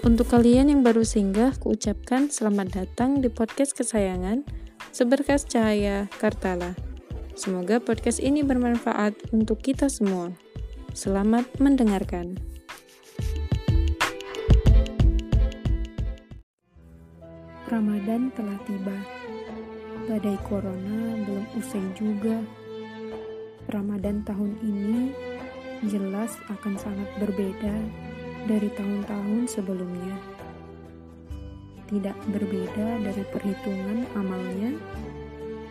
Untuk kalian yang baru singgah, kuucapkan selamat datang di podcast kesayangan Seberkas Cahaya Kartala. Semoga podcast ini bermanfaat untuk kita semua. Selamat mendengarkan. Ramadan telah tiba. Badai corona belum usai juga. Ramadan tahun ini jelas akan sangat berbeda dari tahun-tahun sebelumnya. Tidak berbeda dari perhitungan amalnya,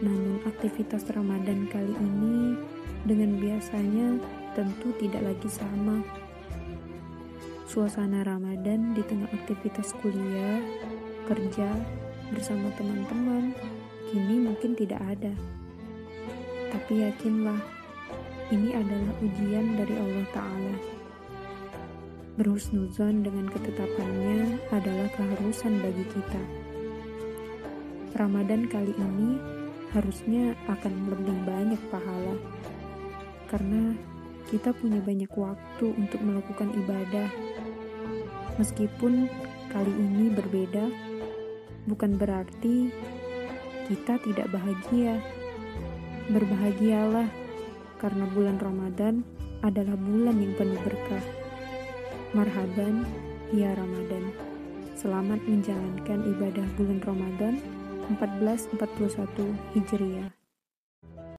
namun aktivitas Ramadan kali ini dengan biasanya tentu tidak lagi sama. Suasana Ramadan di tengah aktivitas kuliah, kerja, bersama teman-teman, kini mungkin tidak ada. Tapi yakinlah, ini adalah ujian dari Allah Ta'ala. Berhusnuzon dengan ketetapannya adalah keharusan bagi kita. Ramadan kali ini harusnya akan lebih banyak pahala, karena kita punya banyak waktu untuk melakukan ibadah. Meskipun kali ini berbeda, bukan berarti kita tidak bahagia. Berbahagialah, karena bulan Ramadan adalah bulan yang penuh berkah. Marhaban, ya Ramadan. Selamat menjalankan ibadah bulan Ramadan 1441 Hijriah.